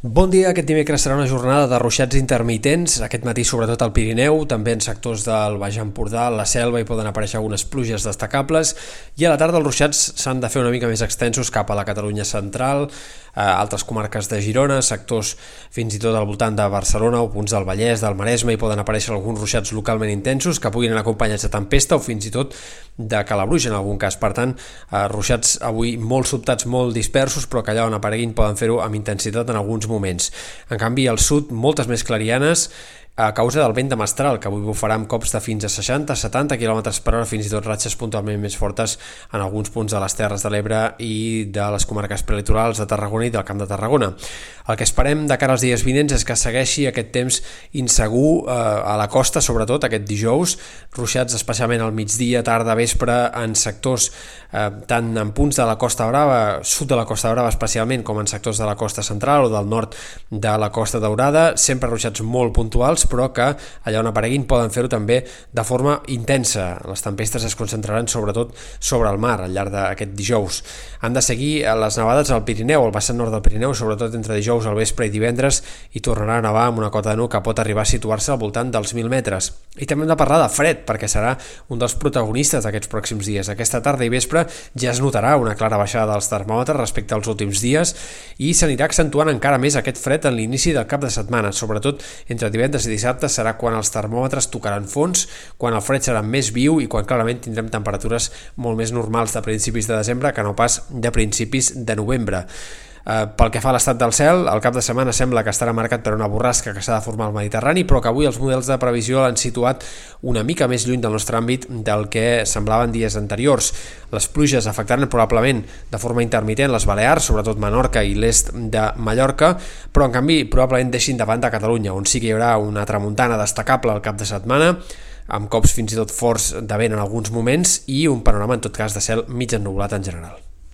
Bon dia, aquest dimecres serà una jornada de ruixats intermitents, aquest matí sobretot al Pirineu, també en sectors del Baix Empordà, la Selva hi poden aparèixer algunes pluges destacables i a la tarda els ruixats s'han de fer una mica més extensos cap a la Catalunya central, a altres comarques de Girona, sectors fins i tot al voltant de Barcelona o punts del Vallès, del Maresme, hi poden aparèixer alguns ruixats localment intensos que puguin anar acompanyats de tempesta o fins i tot de calabruix en algun cas. Per tant, eh, ruixats avui molt sobtats, molt dispersos, però que allà on apareguin poden fer-ho amb intensitat en alguns moments. En canvi, al sud, moltes més clarianes, a causa del vent de mestral, que avui bufarà amb cops de fins a 60-70 km per hora, fins i tot ratxes puntualment més fortes en alguns punts de les Terres de l'Ebre i de les comarques prelitorals de Tarragona i del Camp de Tarragona. El que esperem de cara als dies vinents és que segueixi aquest temps insegur eh, a la costa, sobretot aquest dijous, ruixats especialment al migdia, tarda, vespre, en sectors eh, tant en punts de la Costa Brava, sud de la Costa Brava especialment, com en sectors de la costa central o del nord de la Costa Daurada, sempre ruixats molt puntuals, però que allà on apareguin poden fer-ho també de forma intensa. Les tempestes es concentraran sobretot sobre el mar al llarg d'aquest dijous. Han de seguir les nevades al Pirineu, al vessant nord del Pirineu, sobretot entre dijous al vespre i divendres, i tornarà a nevar amb una cota de nu que pot arribar a situar-se al voltant dels 1.000 metres. I també hem de parlar de fred, perquè serà un dels protagonistes d'aquests pròxims dies. Aquesta tarda i vespre ja es notarà una clara baixada dels termòmetres respecte als últims dies i s'anirà accentuant encara més aquest fred en l'inici del cap de setmana, sobretot entre divendres i dissabte serà quan els termòmetres tocaran fons, quan el fred serà més viu i quan clarament tindrem temperatures molt més normals de principis de desembre que no pas de principis de novembre. Eh, pel que fa a l'estat del cel, el cap de setmana sembla que estarà marcat per una borrasca que s'ha de formar al Mediterrani, però que avui els models de previsió l'han situat una mica més lluny del nostre àmbit del que semblaven dies anteriors. Les pluges afectaran probablement de forma intermitent les Balears, sobretot Menorca i l'est de Mallorca, però en canvi probablement deixin de Catalunya, on sí que hi haurà una tramuntana destacable al cap de setmana, amb cops fins i tot forts de vent en alguns moments i un panorama en tot cas de cel mig ennublat en general.